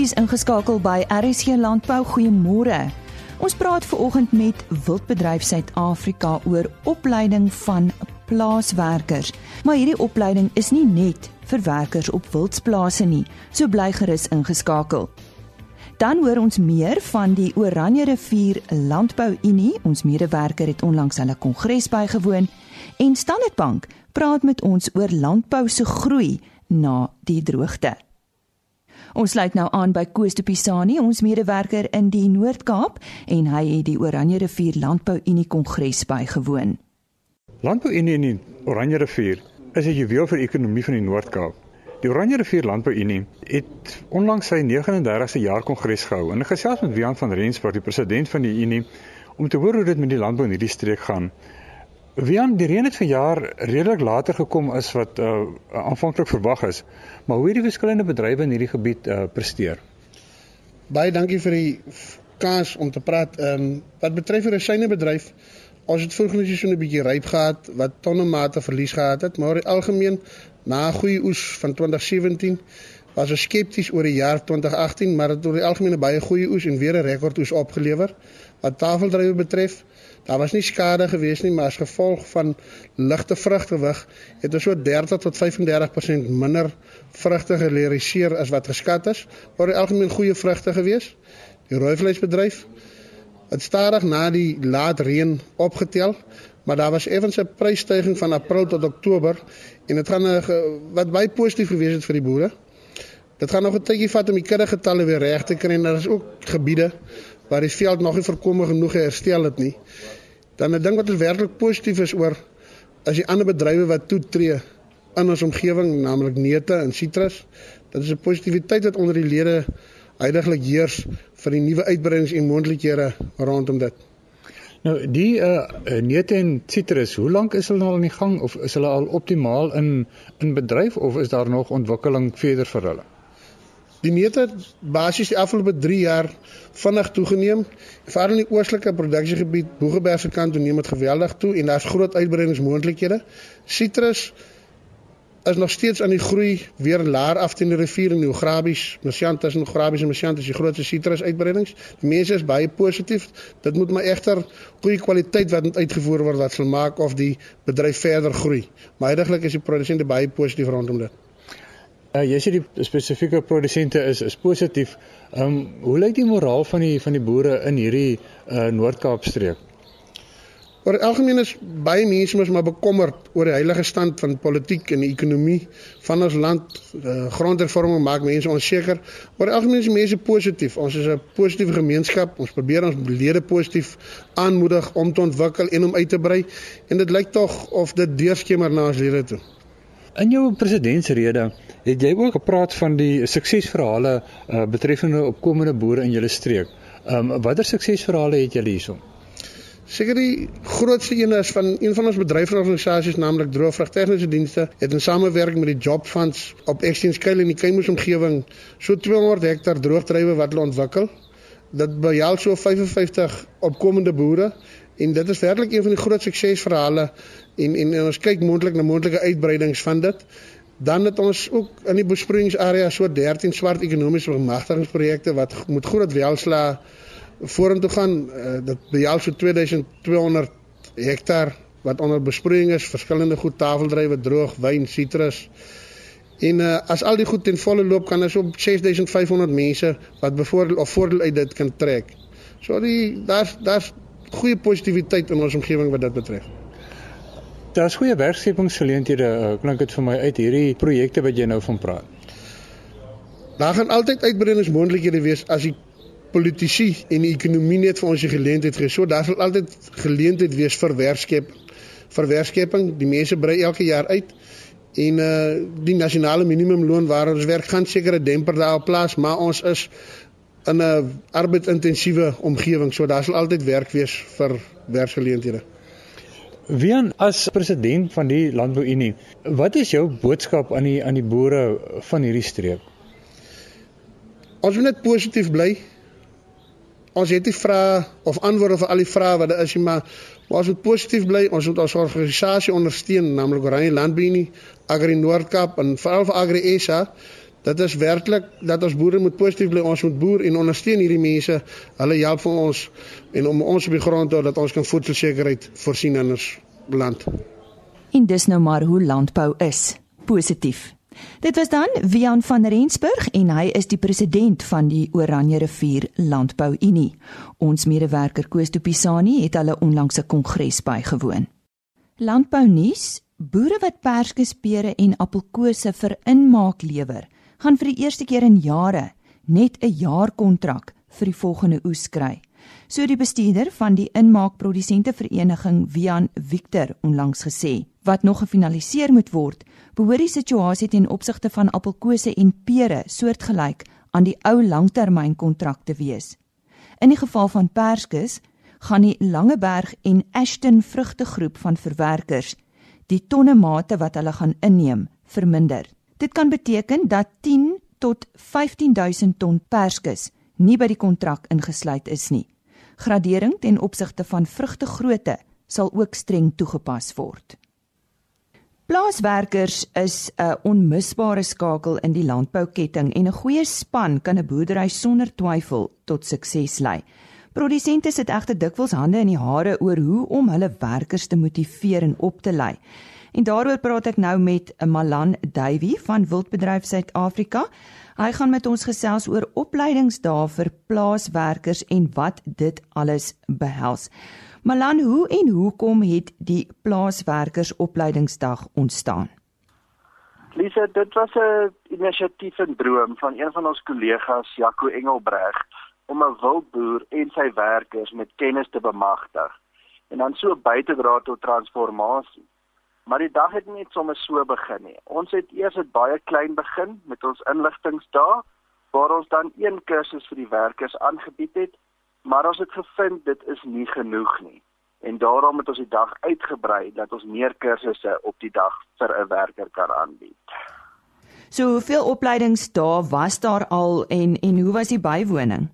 is ingeskakel by RSG Landbou. Goeiemôre. Ons praat veraloggend met Wildbedryf Suid-Afrika oor opleiding van plaaswerkers. Maar hierdie opleiding is nie net vir werkers op wildsplase nie. So bly gerus ingeskakel. Dan hoor ons meer van die Oranje rivier Landbou Unie. Ons medewerker het onlangs hulle kongres bygewoon en Standard Bank praat met ons oor landbou se groei na die droogte. Ons sluit nou aan by Koos de Pisani, ons medewerker in die Noord-Kaap en hy het die Oranje rivier Landbou Unie Kongres bygewoon. Landbou Unie in die Oranje rivier is 'n juweel vir die ekonomie van die Noord-Kaap. Die Oranje rivier Landbou Unie het onlangs sy 39ste jaar kongres gehou en gesels met Wian van Rensburg, die president van die Unie, om te hoor hoe dit met die landbou in hierdie streek gaan. Wian, die reën het vanjaar redelik later gekom as wat uh, aanvanklik verwag is. Maar hoe het die verskillende bedrywe in hierdie gebied uh, presteer? Baie dankie vir die kans om te praat. Ehm um, wat betref die resynebedryf, ons het vroeër net so 'n bietjie ryp gehad wat tonne mate verlies gehad het, maar algemeen na goeie oes van 2017 was ons skepties oor die jaar 2018, maar het oor die algemeen baie goeie oes en weer 'n rekord oes opgelewer. Wat tafeldrywe betref, Daar was nie skade gewees nie, maar as gevolg van ligte vrugtewig het ons so 30 tot 35% minder vrugte gerealiseer as wat geskat is. Maar in algemeen goeie vrugte gewees. Die rooivleisbedryf het stadig na die laat reën opgetel, maar daar was effens 'n prysstygings van April tot Oktober en dit gaan 'n wat baie positief gewees het vir die boere. Dit gaan nog 'n tydjie vat om die kudde getalle weer reg te kry en daar is ook gebiede waar die veld nog nie voorkome genoeg herstel het nie. Dan 'n ding wat werklik positief is oor as die ander bedrywe wat toetree in ons omgewing, naamlik neute en sitrus, dit is 'n positiwiteit wat onder die lede heidaglik heers vir die nuwe uitbreidings en moontlikhede rondom dit. Nou die uh neute en sitrus, hoe lank is hulle al aan die gang of is hulle al optimaal in in bedryf of is daar nog ontwikkeling verder vir hulle? Die neute basies die afgelope 3 jaar vinnig toegeneem. Veral in die oostelike produksiegebied, Boegeberg se kant toe neem dit geweldig toe en daar's groot uitbreidingsmoontlikhede. Citrus is nog steeds aan die groei weer laer af teen die rivier in Ograbies, Mesiantas en Ograbies en Mesiantas, die grootste citrus uitbreidings. Die mense is baie positief. Dit moet maar egter goeie kwaliteit wat uitgevoer word wat sal maak of die bedryf verder groei. Maar heidaglik is die produsente baie positief rondom dit. Uh, jy sê die spesifieke produsente is is positief. Ehm um, hoe lyk die moraal van die van die boere in hierdie uh, Noord-Kaap streek? Oor algemeen is baie mense mos maar bekommerd oor die heilige stand van politiek en die ekonomie van ons land. Uh, grondhervorming maak mense onseker. Oor algemeen is mense positief. Ons is 'n positiewe gemeenskap. Ons probeer ons lede positief aanmoedig om te ontwikkel en om uit te brei en dit lyk tog of dit deurskemer na ons lede toe. In jou presidentsrede het jy ook gepraat van die suksesverhale uh, betreffende opkomende boere in julle streek. Ehm um, watter suksesverhale het julle hierson? Seker die grootste een is van een van ons bedryfsorganisasies naamlik Droogvrug Tegniese Dienste het in samewerking met die Job Funds op Exchange Kyle in die Keimus omgewing so 200 hektaar droogdrywe wat hulle ontwikkel. Dit behels so 55 opkomende boere en dit is werklik een van die groot suksesverhale en, en en ons kyk moontlik na moontlike uitbreidings van dit. Dan het ons ook in die besproeiingsarea so 13 swart ekonomiese bemagtigingsprojekte wat moet groot welslaa vorentoe gaan. Uh, dit behels so 2200 hektaar wat onder besproeiing is, verskillende goed tafeldrywe, droog, wyn, sitrus. En uh, as al die goed ten volle loop kan ons op 6500 mense wat bevoordeel of voordeel uit dit kan trek. So die daar's daar's goeie positiwiteit in ons omgewing wat dit betref. Daar's goeie werkskepingsgeleenthede, uh, klink dit vir my uit hierdie projekte wat jy nou van praat. Daar gaan altyd uitbreidingsmoontlikhede wees as die politici en die ekonomie net vir ons die geleentheid gee. So daar sal altyd geleentheid wees vir werkskep vir werkskeping. Die mense brei elke jaar uit en uh die nasionale minimumloon waar ons werk gaan sekere demper daar op plaas, maar ons is in 'n arbeidsintensiewe omgewing, so daar sal altyd werk wees vir werksgeleenthede. Wian as president van die Landbouunie, wat is jou boodskap aan die aan die boere van hierdie streek? Ons moet net positief bly. Ons het nie vrae of antwoorde vir al die vrae wat daar is nie, maar ons moet positief bly. Ons moet ons organisasie ondersteun, naamlik Oranje Landbouunie, Agri Noord-Kaap en veral vir Agri SA Dit is werklik dat ons boere moet positief bly. Ons moet boer en ondersteun hierdie mense. Hulle help vir ons en om ons op die grond te hou dat ons kan voedselsekerheid voorsien in ons land. En dis nou maar hoe landbou is. Positief. Dit was dan Wian van Rensburg en hy is die president van die Oranje rivier Landbou Unie. Ons medewerker Koos de Pisani het hulle onlangs 'n kongres bygewoon. Landbou nuus: Boere wat perskespere en appelkose vir inmaak lewer, gaan vir die eerste keer in jare net 'n jaarkontrak vir die volgende oes kry. So die bestuurder van die inmaakprodusente vereniging Wian Victor onlangs gesê, wat nog gefinaliseer moet word, behoort die situasie ten opsigte van appelkose en pere soortgelyk aan die ou langtermynkontrak te wees. In die geval van perskes gaan die Langeberg en Ashton vrugtegroep van verwerkers die tonne mate wat hulle gaan inneem verminder. Dit kan beteken dat 10 tot 15000 ton perskes nie by die kontrak ingesluit is nie. Gradering ten opsigte van vrugtegrootte sal ook streng toegepas word. Plaaswerkers is 'n onmisbare skakel in die landbouketting en 'n goeie span kan 'n boerdery sonder twyfel tot sukses lei. Produsente sit egter dikwels hande in die hare oor hoe om hulle werkers te motiveer en op te lei. En daaroor praat ek nou met Malan Duivie van Wildbedryf Suid-Afrika. Hy gaan met ons gesels oor opleidingsdae vir plaaswerkers en wat dit alles behels. Malan, hoe en hoekom het die plaaswerkers opleidingsdag ontstaan? Lisa, dit was 'n inisiatief en droom van een van ons kollegas, Jaco Engelbreg, om 'n wildboer en sy werkers met kennis te bemagtig en dan so by te dra tot transformasie. Maar die dag het nie sommer so begin nie. Ons het eers dit baie klein begin met ons inligtingsdae waar ons dan een kursus vir die werkers aangebied het, maar ons het gevind dit is nie genoeg nie. En daarom het ons die dag uitgebrei dat ons meer kursusse op die dag vir 'n werker kan aanbied. So hoeveel opleidingsdae was daar al en en hoe was die bywoning?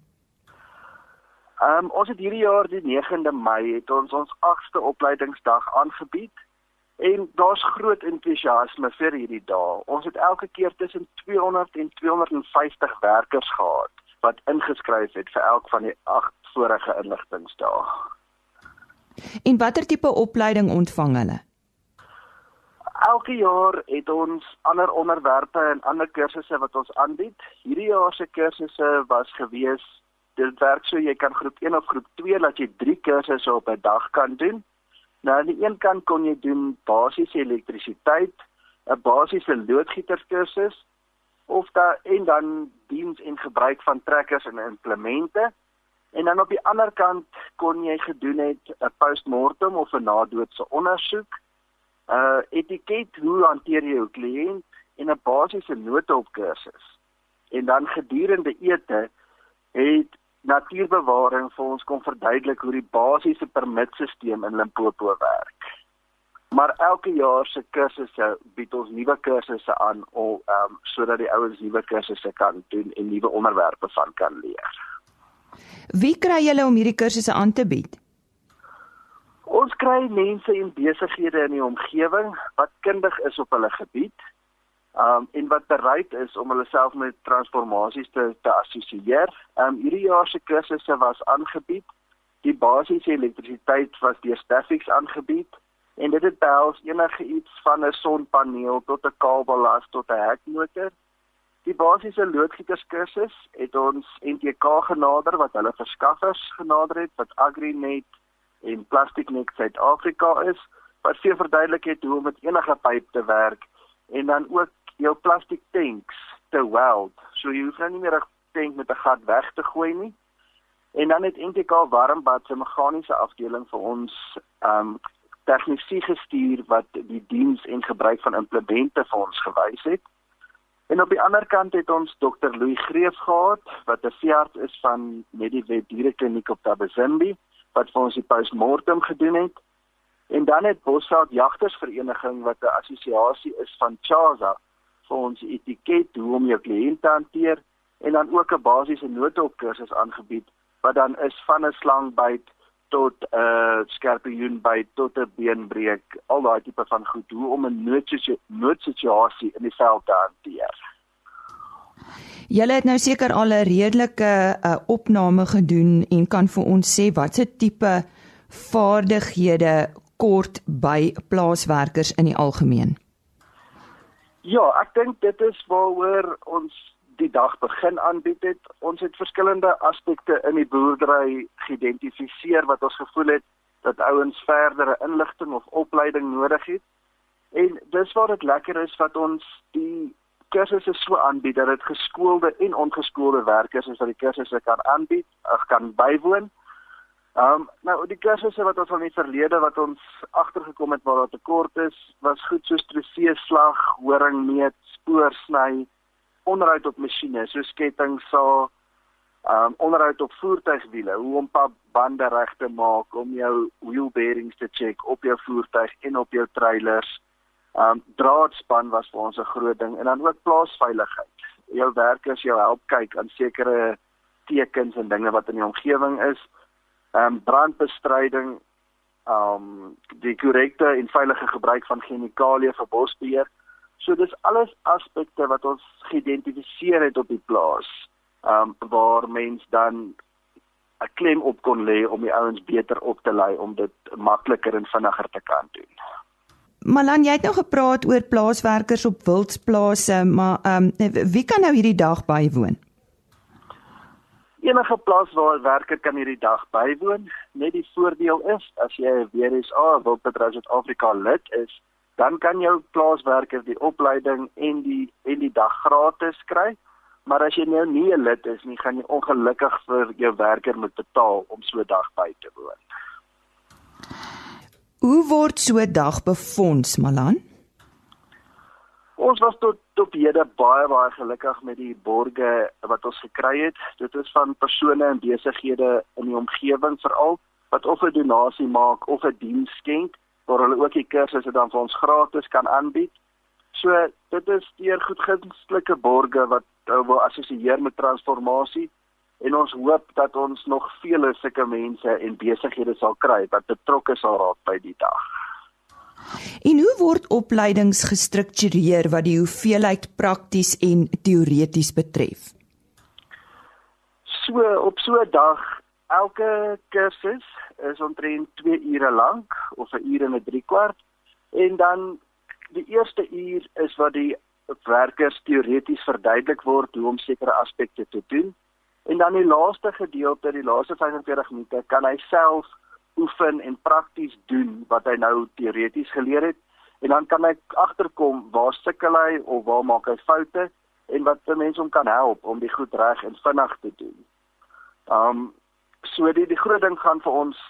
Ehm um, ons het hierdie jaar die 9de Mei het ons ons 8ste opleidingsdag aangebied En daar's groot entoesiasme vir hierdie dag. Ons het elke keer tussen 200 en 250 werkers gehad wat ingeskryf het vir elk van die 8 vorige inligtingsdae. En watter tipe opleiding ontvang hulle? Elke jaar het ons ander onderwerpe en ander kursusse wat ons aanbied. Hierdie jaar se kursusse was gewees dit werk so jy kan groep 1 of groep 2 laat jy 3 kursusse op 'n dag kan doen. Nou aan die een kant kon jy doen basiese elektrisiteit, 'n basiese loodgieterskursus of da en dan diens en gebruik van trekkers en implemente. En dan op die ander kant kon jy gedoen het 'n postmortem of 'n nadoodse ondersoek, uh, etiket hoe hanteer jy jou kliënt en 'n basiese noodhulpkursus. En dan gedurende ete het natuurbewaring vir ons kom verduidelik hoe die basiese permitstelsel in Limpopo werk. Maar elke jaar se kursusse bied ons nuwe kursusse aan om um, sodat die ouens nuwe kursusse kan doen en nuwe onderwerpe van kan leer. Wie kry julle om hierdie kursusse aan te bied? Ons kry mense en besighede in die omgewing wat kundig is op hulle gebied um en wat bereid is om hulle self met transformasies te te assosieer. Um hierdie jaar se kursusse was aangebied. Die basiese elektrisiteit was deur Staffix aangebied en dit het behels enige iets van 'n sonpaneel tot 'n kabellas tot 'n hekmotor. Die basiese loodgieterskursus het ons NTK genader wat hulle verskaffers genader het wat Agrinet en Plasticnet Suid-Afrika is wat vir verduidelik het hoe om met enige pyp te werk en dan ook jou plastiek tanks te weld. So jy hoef nou nie meer 'n tank met 'n gat weg te gooi nie. En dan het NTK Warmbad se meganiese afdeling vir ons um tegnisie gestuur wat die diens en gebruik van implemente vir ons gewys het. En op die ander kant het ons Dr. Louis Greef gehad wat 'n veearts is van Medivet Dierekliniek op Tabazimbi wat vir ons die postmortem gedoen het. En dan het Bosveld Jagtersvereniging wat 'n assosiasie is van Chaza vir ons etiket hoe om jou kliënt te hanteer en dan ook 'n basiese noodhulpkursus aangebied wat dan is van 'n slangbyt tot 'n uh, skorpioen byt tot 'n beenbreek, al daai tipe van goed hoe om 'n noodsituasie noodsituasie in die veld te hanteer. Julle het nou seker al 'n redelike uh, opname gedoen en kan vir ons sê watse tipe vaardighede kort by plaaswerkers in die algemeen. Ja, ek dink dit is waaroor ons die dag begin aanbied het. Ons het verskillende aspekte in die boerdery geïdentifiseer wat ons gevoel het dat ouens verdere inligting of opleiding nodig het. En dis waar dit lekker is wat ons die kursusse so aanbied dat dit geskoolde en ongeskoolde werkers is wat die kursusse kan aanbied, kan bywoon. Ehm um, nou die kursusse wat ons al die verlede wat ons agtergekom het waar daar tekort is, was goed soos trofeeslag, horing meet, spoorsny, onderhoud op masjiene soos kettingsaag, um onderhoud op voertuigwiele, hoe om pap bande reg te maak, om jou wheel bearings te check op jou voertuig en op jou trailers. Um draadspan was vir ons 'n groot ding en dan ook plaasveiligheid. Jou werkers jou help kyk aan sekere tekens en dinge wat in die omgewing is. Um brandbestryding, um die korrekte en veilige gebruik van chemikalieë vir bosbeheer. So dis alles aspekte wat ons geïdentifiseer het op die plaas. Ehm um, waar mens dan 'n klem op kon lê om die ouens beter op te lei om dit makliker en vinniger te kan doen. Malan, jy het nou gepraat oor plaaswerkers op wildsplase, maar ehm um, wie kan nou hierdie dag bywoon? Enige plaaswerker kan hierdie dag bywoon. Net die voordeel is as jy 'n WSA Wildbedryf Suid-Afrika lid is, dan kan jou plaaswerker die opleiding en die en die dag gratis kry. Maar as jy nou nie 'n lid is nie, gaan jy ongelukkig vir jou werker moet betaal om so 'n dag by te woon. Hoe word so 'n dag befonds, Malan? Ons was tot tot hede baie baie gelukkig met die borge wat ons gekry het. Dit is van persone en besighede in die omgewing veral wat of 'n donasie maak of 'n diens skenk waar hulle ook die kursusse dan vir ons gratis kan aanbied. So dit is deur goedgunstelike borge wat uh, wil assosieer met transformasie en ons hoop dat ons nog vele sulke mense en besighede sal kry wat betrokke sal raak by die dag. En hoe word opleidings gestruktureer wat die hoeveelheid prakties en teoreties betref? So op so 'n dag elke kursus is omtrent 2 ure lank of 'n uur en 'n 3 kwart en dan die eerste uur is wat die werkers teoreties verduidelik word hoe om sekere aspekte te doen en dan die laaste gedeelte die laaste 45 minute kan hy self oefen en prakties doen wat hy nou teoreties geleer het en dan kan hy agterkom waar sukkel hy of waar maak hy foute en wat vir mense om kan help om die goed reg en vinnig te doen. Um so die die groot ding gaan vir ons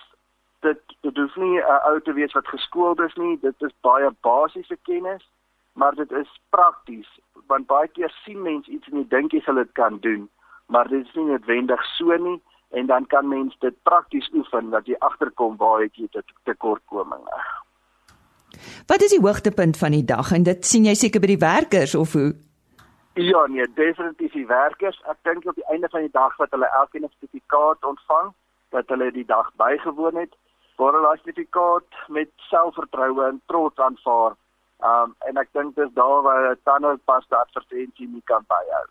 dit dit hoef nie 'n uh, ou te wees wat geskoold is nie dit is baie basiese kennis maar dit is prakties want baie keer sien mense iets en jy dink jy sal dit kan doen maar dit is nie noodwendig so nie en dan kan mens dit prakties oefen dat jy agterkom waar het jy dit tekortkominge Wat is die hoogtepunt van die dag en dit sien jy seker by die werkers of hoe Ja, nee, definitief die werkers. Ek dink op die einde van die dag wat hulle elkeen 'n sertifikaat ontvang, dat hulle die dag bygewoon het, waar hulle daai sertifikaat met selfvertroue en trots aanvaar. Um en ek dink dis daar waar 'n tandpasta advertensie nie kan byhou.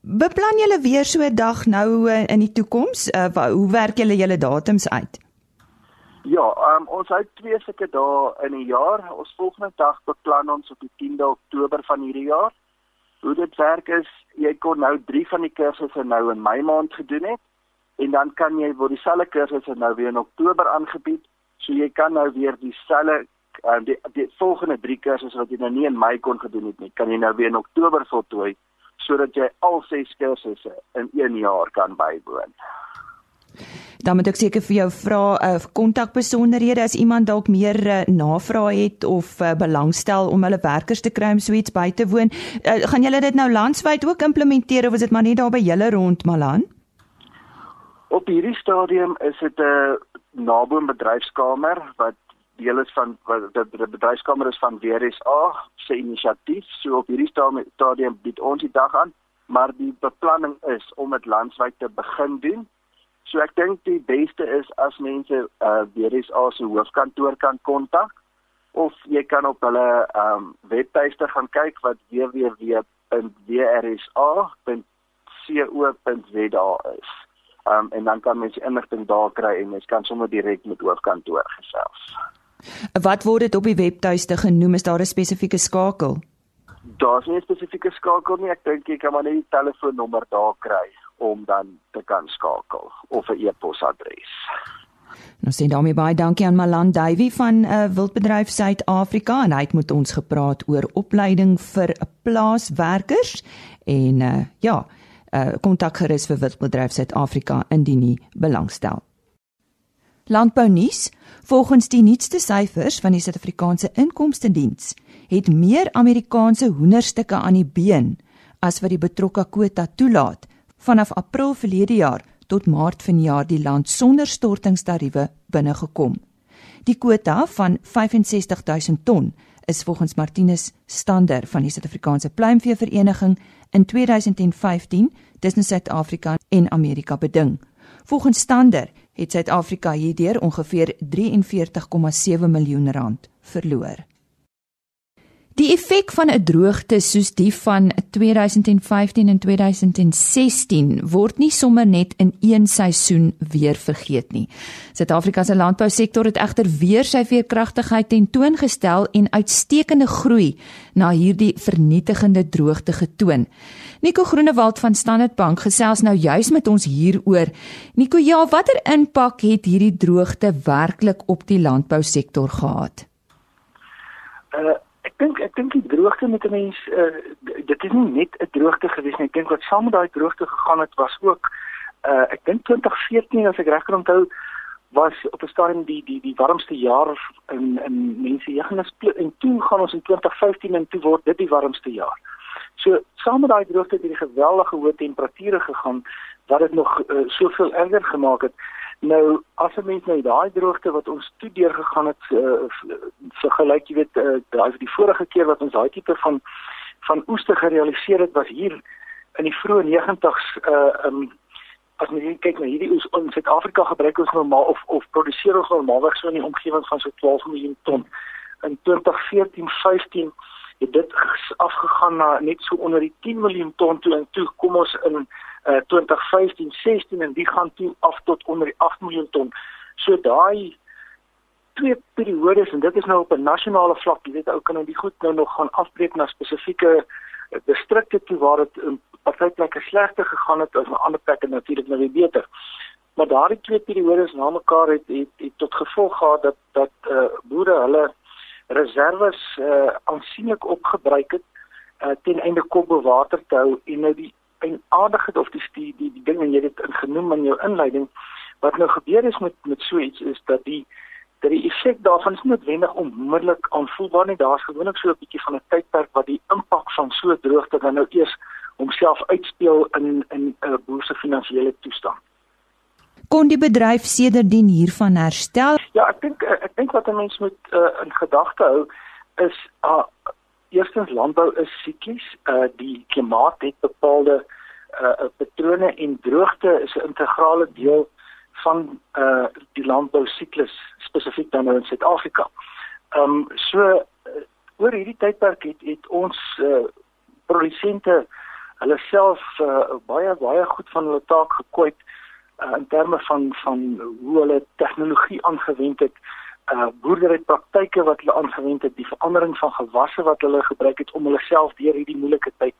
Beplan julle weer so 'n dag nou uh, in die toekoms? Uh, hoe werk julle julle datums uit? Ja, um, ons het twee sulke dae in 'n jaar. Ons volgende dag beplan ons op die 10de Oktober van hierdie jaar. Hoe dit werk is, jy kon nou 3 van die kursusse nou in Mei maand gedoen het en dan kan jy word dieselfde kursusse nou weer in Oktober aangebied. So jy kan nou weer dieselfde uh, die, die volgende 3 kursusse wat jy nou nie in Mei kon gedoen het nie, kan jy nou weer in Oktober voltooi sodat jy al 6 kursusse in 1 jaar kan bywoon. Dan moet ek seker vir jou vra 'n uh, eh, kontakbesonderhede as iemand dalk meer uh, navrae het of uh, belangstel om hulle werkers te kry om so iets by te woon. Uh, gaan julle dit nou landwyd ook implementeer of is dit maar net daar by julle rond Malan? Op hierdie stadium is dit 'n naboom bedryfskamer wat deel is van wat die bedryfskamer is van WRSA se inisiatief. So op hierdie stadium bied ons die dag aan, maar die beplanning is om dit landwyd te begin doen. So ek dink die beste is as mense uh WRSA se hoofkantoor kan kontak of jy kan op hulle um webtuiste gaan kyk wat www www.wrsa.co.za is. Um, en dan kan mens inligting daar kry en mens kan sommer direk met hoofkantoor gesels. Wat word dit op die webtuiste genoem? Is daar 'n spesifieke skakel? Daar's nie 'n spesifieke skakel nie. Ek dink jy kan maar net die telefoonnommer daar kry om dan te kan skakel of 'n e-posadres. Nou sê daarmee baie dankie aan Malan Duwy van 'n uh, wildbedryf Suid-Afrika en hy het met ons gepraat oor opleiding vir plaaswerkers en uh, ja, uh, kontak gerus vir wildbedryf Suid-Afrika indien jy belangstel. Landbou nuus: Volgens die nuutste syfers van die Suid-Afrikaanse Inkomste Diens, het meer Amerikaanse hoenderstukke aan die been as wat die betrokke kwota toelaat vanaf April verlede jaar tot Maart vanjaar die land sonder stortingstariewe binnegekom. Die kwota van 65000 ton is volgens Martinus Stander van die Suid-Afrikaanse Pluimvee Vereniging in 2015 tussen Suid-Afrika en Amerika beding. Volgens Stander het Suid-Afrika hierdeur ongeveer 43,7 miljoen rand verloor. Die effek van 'n droogte soos die van 2015 en 2016 word nie sommer net in een seisoen weer vergeet nie. Suid-Afrika se landbousektor het egter weer sy veerkragtigheid tentoongestel en uitstekende groei na hierdie vernietigende droogte getoon. Nico Groenewald van Standard Bank gesels nou juis met ons hieroor. Nico, ja, watter impak het hierdie droogte werklik op die landbousektor gehad? Uh Ek dink ek dink die droogte met 'n mens uh, dit is nie net 'n droogte gewees nie. Ek dink wat saam met daai droogte gegaan het was ook uh, ek dink 2014 as ek reg kan onthou was op 'n stadium die die die warmste jaar in in mense jeugennis en toe gaan ons in 2015 en toe word dit die warmste jaar. So saam met daai droogte het hierdie geweldige hoë temperature gegaan wat dit nog uh, soveel erger gemaak het. Nou as 'n mens nou daai droogte wat ons toe deurgegaan het uh, vergelyk jy weet uh, daai die vorige keer wat ons daai tipe van van oeste gerealiseer het was hier in die vroeë 90s uh um, as mens kyk na hierdie oes in Suid-Afrika gebruik ons normaal of of produseer ons normaalweg so in die omgewing van so 12 miljoen ton. In 2014 15 het dit afgegaan na net so onder die 10 miljoen ton toe en toe kom ons in uh, 2015 16 en die gaan toe af tot onder die 8 miljoen ton. So daai twee periodes en dit is nou op 'n nasionale vlak, jy weet ou kan nou die goed nou nog gaan afbreek na spesifieke uh, distrikte toe waar dit in party plekke slegter gegaan het as in ander plekke natuurlik nou weer beter. Maar daardie twee periodes na mekaar het, het het tot gevolg gehad dat dat uh, boere hulle reserves uh, aansienlik opgebruik het uh, ten einde kop bewater te hou en nou die en aardigheid of die die die, die ding en jy het dit genoem in jou inleiding wat nou gebeur is met met so iets is dat die dat die effek daarvan is noodwendig onmiddellik aanvoelbaar nie. Daar's gewoonlik so 'n bietjie van 'n tydperk wat die impak van so droogte dan nou eers homself uitspeel in in 'n uh, boer se finansiële toestand. Kon die bedryf sedertdien hiervan herstel? Ja ek dink ek dink wat 'n mens moet uh, in gedagte hou is uh, eerstens landbou is siklies. Uh die klimaat het bepaalde uh patrone en droogte is 'n integrale deel van uh die landbou siklus spesifiek dan nou in Suid-Afrika. Ehm um, so uh, oor hierdie tydperk het het ons uh produsente hulle self uh, baie baie goed van hulle taak gekwyt uh, in terme van van hoe hulle tegnologie aangewend het uh boerderypraktyke wat hulle aangewend het, die verandering van gewasse wat hulle gebruik het om hulle self deur hierdie moeilike tyd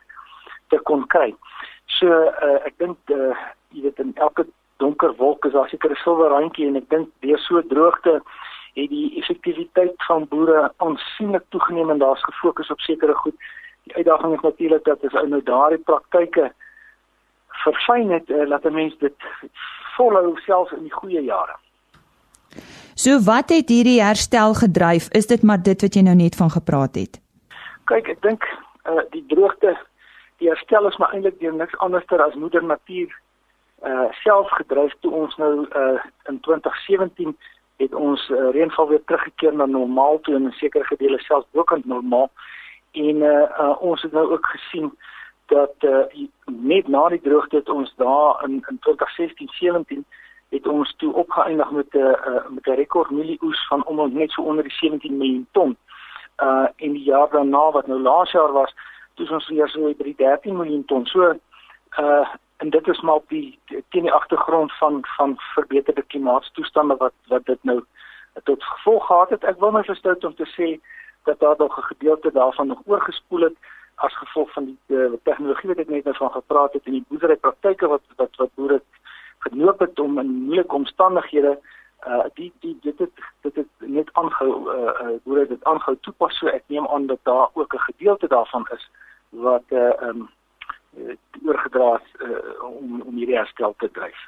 te kon kry. So uh ek dink uh jy weet in elke donker wolk is daar seker 'n silwer randjie en ek dink deur so droogte het die effektiwiteit van boere aansienlik toegeneem en daar's gefokus op sekere goed. Die uitdaging is natuurlik dat as ou nou daardie praktyke verfyn het, uh, laat 'n mens dit volhou selfs in die goeie jare. So wat het hierdie herstel gedryf? Is dit maar dit wat jy nou net van gepraat het? Kyk, ek dink uh die droogte, die herstel is maar eintlik deur niks anderster as moeder natuur uh self gedryf toe ons nou uh in 2017 het ons uh, reënval weer teruggekeer na normaal toe in 'n sekere gedeelte selfs bokant normaal en uh, uh ons het nou ook gesien dat uh net na die droogte het ons daar in in 2016 17 het ons toe opgeëindig met 'n uh, met 'n rekord mielieoes van om net so onder die 17 miljoen ton. Uh in die jaar daarna wat nou laas jaar was, toe ons weer so by die 13 miljoen ton. So uh en dit is maar op die teen die agtergrond van van verbeterde klimaatstoestande wat wat dit nou tot gevolg gehad het. Ek wil my verstout om te sê dat daar nog 'n gedeelte daarvan nog oorgespoel het as gevolg van die uh, tegnologie wat ek net nou van gepraat het en die boerderypraktyke wat wat wat boere genoop het om in moeilike omstandighede uh die die dit het dit het net aangehou uh, uh boere dit aangehou toepas so ek neem aan dat daar ook 'n gedeelte daarvan is wat uh um oorgedra is uh, om om hierdie herstel te dryf.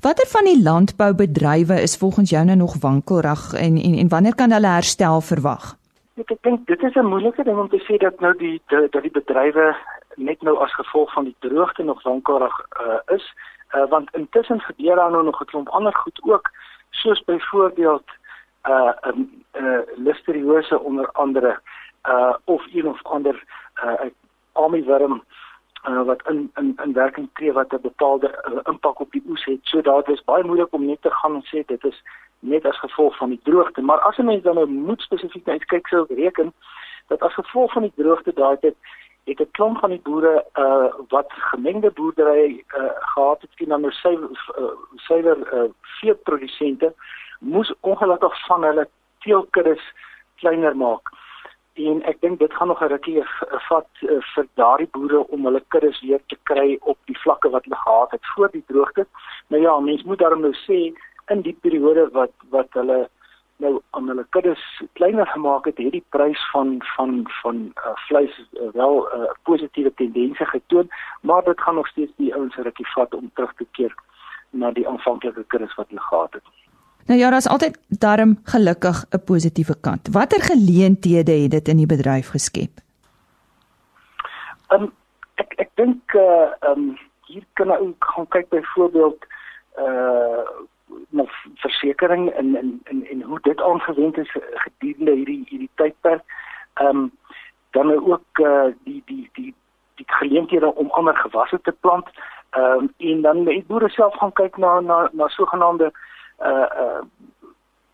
Watter van die landboubedrywe is volgens jou nou nog wankelrig en en en wanneer kan hulle herstel verwag? Ek dink dit is 'n moeilike ding om te sê dat nou die dat die bedrywe net nou as gevolg van die droogte nog wankelrig uh, is uh, want intussen gebeur daar nou nog 'n klomp ander goed ook soos byvoorbeeld uh 'n um, uh, listeriose onder andere uh of een of ander uh armywurm uh, wat in in in werking tree wat 'n bepaalde uh, impak op die oes het. So daar is baie moeilik om net te gaan en sê dit is net as gevolg van die droogte, maar as 'n mens dan nou moet spesifiek kyk sou reken dat as gevolg van die droogte daai het het 'n klomp van die boere uh wat gemengde boerdery uh gehad het teen ander suiwer uh, suiwer uh, veeprodusente moes ongelukkig van hulle teelkuddes kleiner maak. En ek dink dit gaan nog 'n rukkie vat uh, vir daardie boere om hulle kuddes weer te kry op die vlakke wat hulle gehad het voor die droogte. Nou ja, mens moet daarom nou sê in die periode wat wat hulle nou aan hulle kuddes kleiner gemaak het, het die prys van van van uh, vleis uh, wel 'n uh, positiewe tendense getoon, maar dit gaan nog steeds die ouens rukkie vat om terug te keer na die aanvanklike kuddes wat hulle gehad het. Nou ja, daar's altyd darm gelukkig 'n positiewe kant. Watter geleenthede het dit in die bedryf geskep? Um, ek ek dink uh um hier kan ons gaan kyk byvoorbeeld uh na versekerings en en en en hoe dit aangewend is gedurende hierdie hierdie tydperk. Ehm um, dan ook uh, die die die die geleenthede om ander gewasse te plant. Ehm um, en dan die boere self gaan kyk na na na sogenaamde uh uh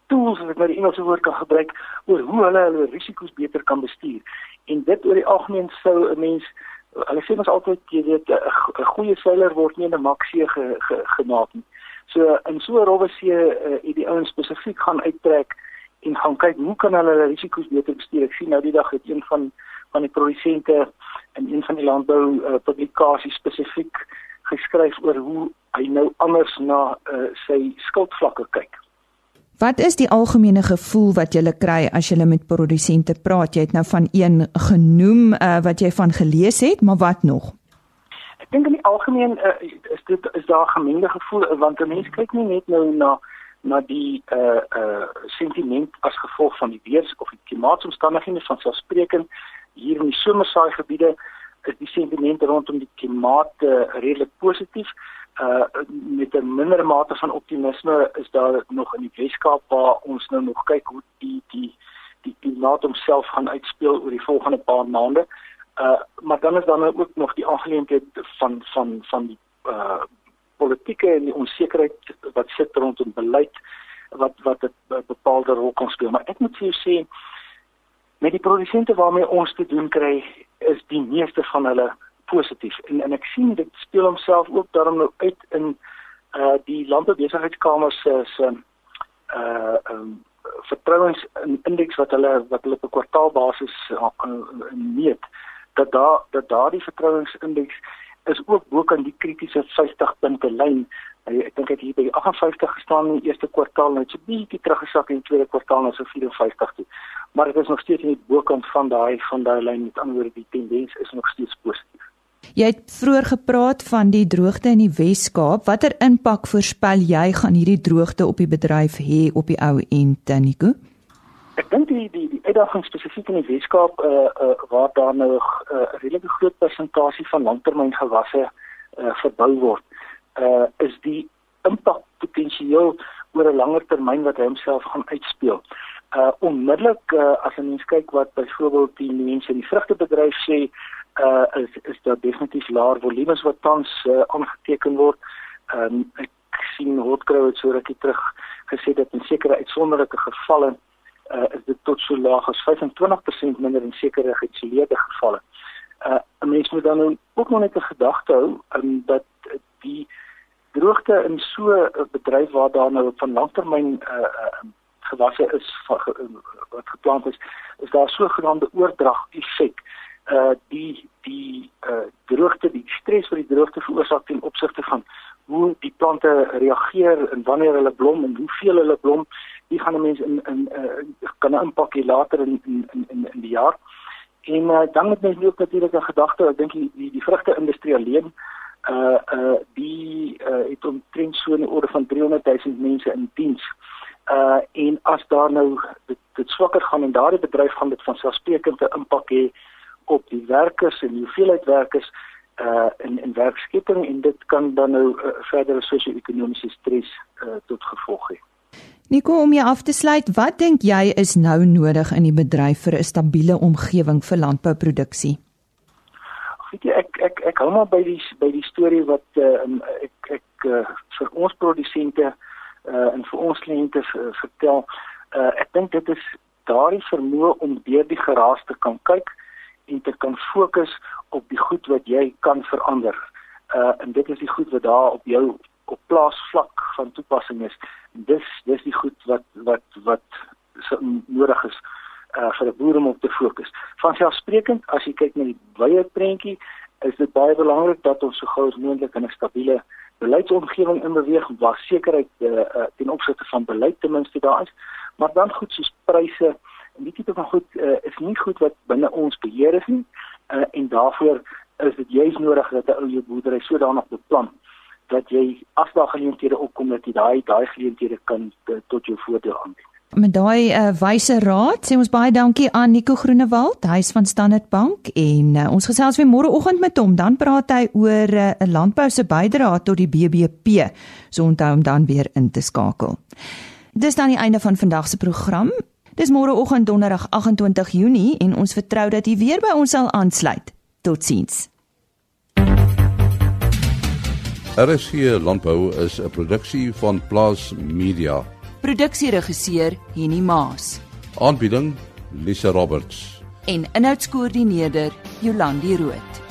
tools wat nou die Engelse woord kan gebruik oor hoe hulle hulle risiko's beter kan bestuur. En dit oor die algemeen sou 'n mens hulle sê ons altyd jy weet 'n goeie veiler word nie in 'n maksie ge, ge, gemaak nie. So in so 'n rowwe see uh, het die ouens spesifiek gaan uittrek en gaan kyk hoe kan hulle hulle risiko's beter bestuur. Ek sien nou die dag het een van van die produsente in een van die landbou uh, publikasies spesifiek geskryf oor hoe hy nou anders na uh, sy skuldvlakke kyk. Wat is die algemene gevoel wat jy kry as jy met produsente praat? Jy het nou van een genoem uh, wat jy van gelees het, maar wat nog? Ek dink in die algemeen uh, is dit is daar gemengde gevoel want mense kyk nie net nou na na die uh uh sentiment as gevolg van die weer of die klimaatomstandighede van selfspreekend hier in die somersaai gebiede is die sentiment rondom die klimaat uh, redelik positief uh met 'n minder mate van optimisme is daar nog in die Weskaap waar ons nou nog kyk hoe die die die klimaat homself gaan uitspeel oor die volgende paar maande. Uh maar dan is dan ook nog die aangeleentheid van van van die uh politieke en die onsekerheid wat sit rondom beleid wat wat 'n bepaalde rol kan speel. Maar ek moet vir jou sê met die produsente waarmee ons te doen kry, is die meeste van hulle positief. En en ek sien dit speel homself ook daarom nou uit in uh die landboubesigheidskamer se se uh um vertrouensindeks wat hulle wat hulle op 'n kwartaalbasis uh, meet. Uh, dat daar dat daardie vertrouensindeks is ook bo kan die kritiese 50 punte lyn. Ek dink dit hier by 58 gestaan in die eerste kwartaal net so bietjie teruggesak in die tweede kwartaal na so 54 toe. Maar dit is nog steeds nie bokant van daai van daai lyn met ander woorde die tendens is nog steeds positief. Jy het vroeër gepraat van die droogte in die Wes-Kaap. Watter impak voorspel jy gaan hierdie droogte op die bedryf hê op die ou en Taniko? Ek dink die die die uitdaging spesifiek in die Weskaap uh uh waar daar nou 'n uh, redelike groot persentasie van langtermyngewasse uh verbou word, uh is die impak potensieel oor 'n langer termyn wat homself gaan uitspeel. Uh onmiddellik uh, as 'n mens kyk wat byvoorbeeld die mense in die vrugtebedryf sê, uh is is daar definitief laer volumes wat tans uh, aangeteken word. Um ek sien het so rukkie terug gesê dat in sekere uitsonderlike gevalle uh, is dit tot so laag as 25% minder in sekere geïsoleerde gevalle. Uh 'n mens moet dan ook nog net 'n gedagte hou um, dat die droogte in so 'n bedryf waar daar nou van langtermyn uh, uh, gewasse is wat geplant is, is daar sogenaamde oordrag effek. Uh die die uh droogte, die stres wat die droogte veroorsaak ten opsigte van hoe die plante reageer en wanneer hulle blom en hoeveel hulle blom, die gaan 'n mens in in uh kan 'n impak hê later in in in in die jaar. En uh, dan moet mens ook natuurlik 'n gedagte, ek dink die die, die vrugte industrie alleen uh uh die uh het omtrent so 'n orde van 300 000 mense in diens. Uh en as daar nou dit, dit swakker gaan en daardie bedryf gaan dit van selfsprekend 'n impak hê op die werkers en die hoeveelheid werkers uh in in werkskepping en dit kan dan nou uh, verdere sosio-ekonomiese stres uh, tot gevolg hê. Nico, om jou af te sluit, wat dink jy is nou nodig in die bedryf vir 'n stabiele omgewing vir landbouproduksie? Weet jy, ek ek ek hou maar by die by die storie wat uh, ek ek uh, vir ons produsente uh, en vir ons kliënte uh, vertel. Uh, ek dink dit is daardie vermoë om deur die geraas te kan kyk en te kan fokus op die goed wat jy kan verander. Uh en dit is die goed wat daar op jou op plaasvlak van toepassing is. Dis dis die goed wat wat wat so nodig is uh vir 'n boer om op te fokus. Van selfsprekend as jy kyk na die wye prentjie, is dit baie belangrik dat ons so gou as moontlik in 'n stabiele beleidsomgewing inbeweeg waar sekerheid uh, uh ten opsigte van beleid ten minste daar is, maar dan goed soos pryse en die tipe van goed uh, is nie goed wat binne ons beheer is nie. Uh en daarvoor is dit juis nodig dat 'n ou jou boerdery sodanig beplan dat jy as daar geleenthede opkom dat jy daai daai geleenthede kan te, tot jou voordeel aanwend. Met daai uh, wyse raad sê ons baie dankie aan Nico Groenewald, hy's van Standard Bank en uh, ons gesels weer môreoggend met hom. Dan praat hy oor eh, 'n uh, landbou se bydrae tot die BBP. So onthou om dan weer in te skakel. Dis dan die einde van vandag se program. Dis môreoggend donderdag 28 Junie en ons vertrou dat jy weer by ons sal aansluit. Totsiens. RSC Landbou is 'n produksie van Plaas Media. Produksieregisseur Henny Maas. Aanbieding Lisa Roberts. En inhoudskoördineerder Jolandi Root.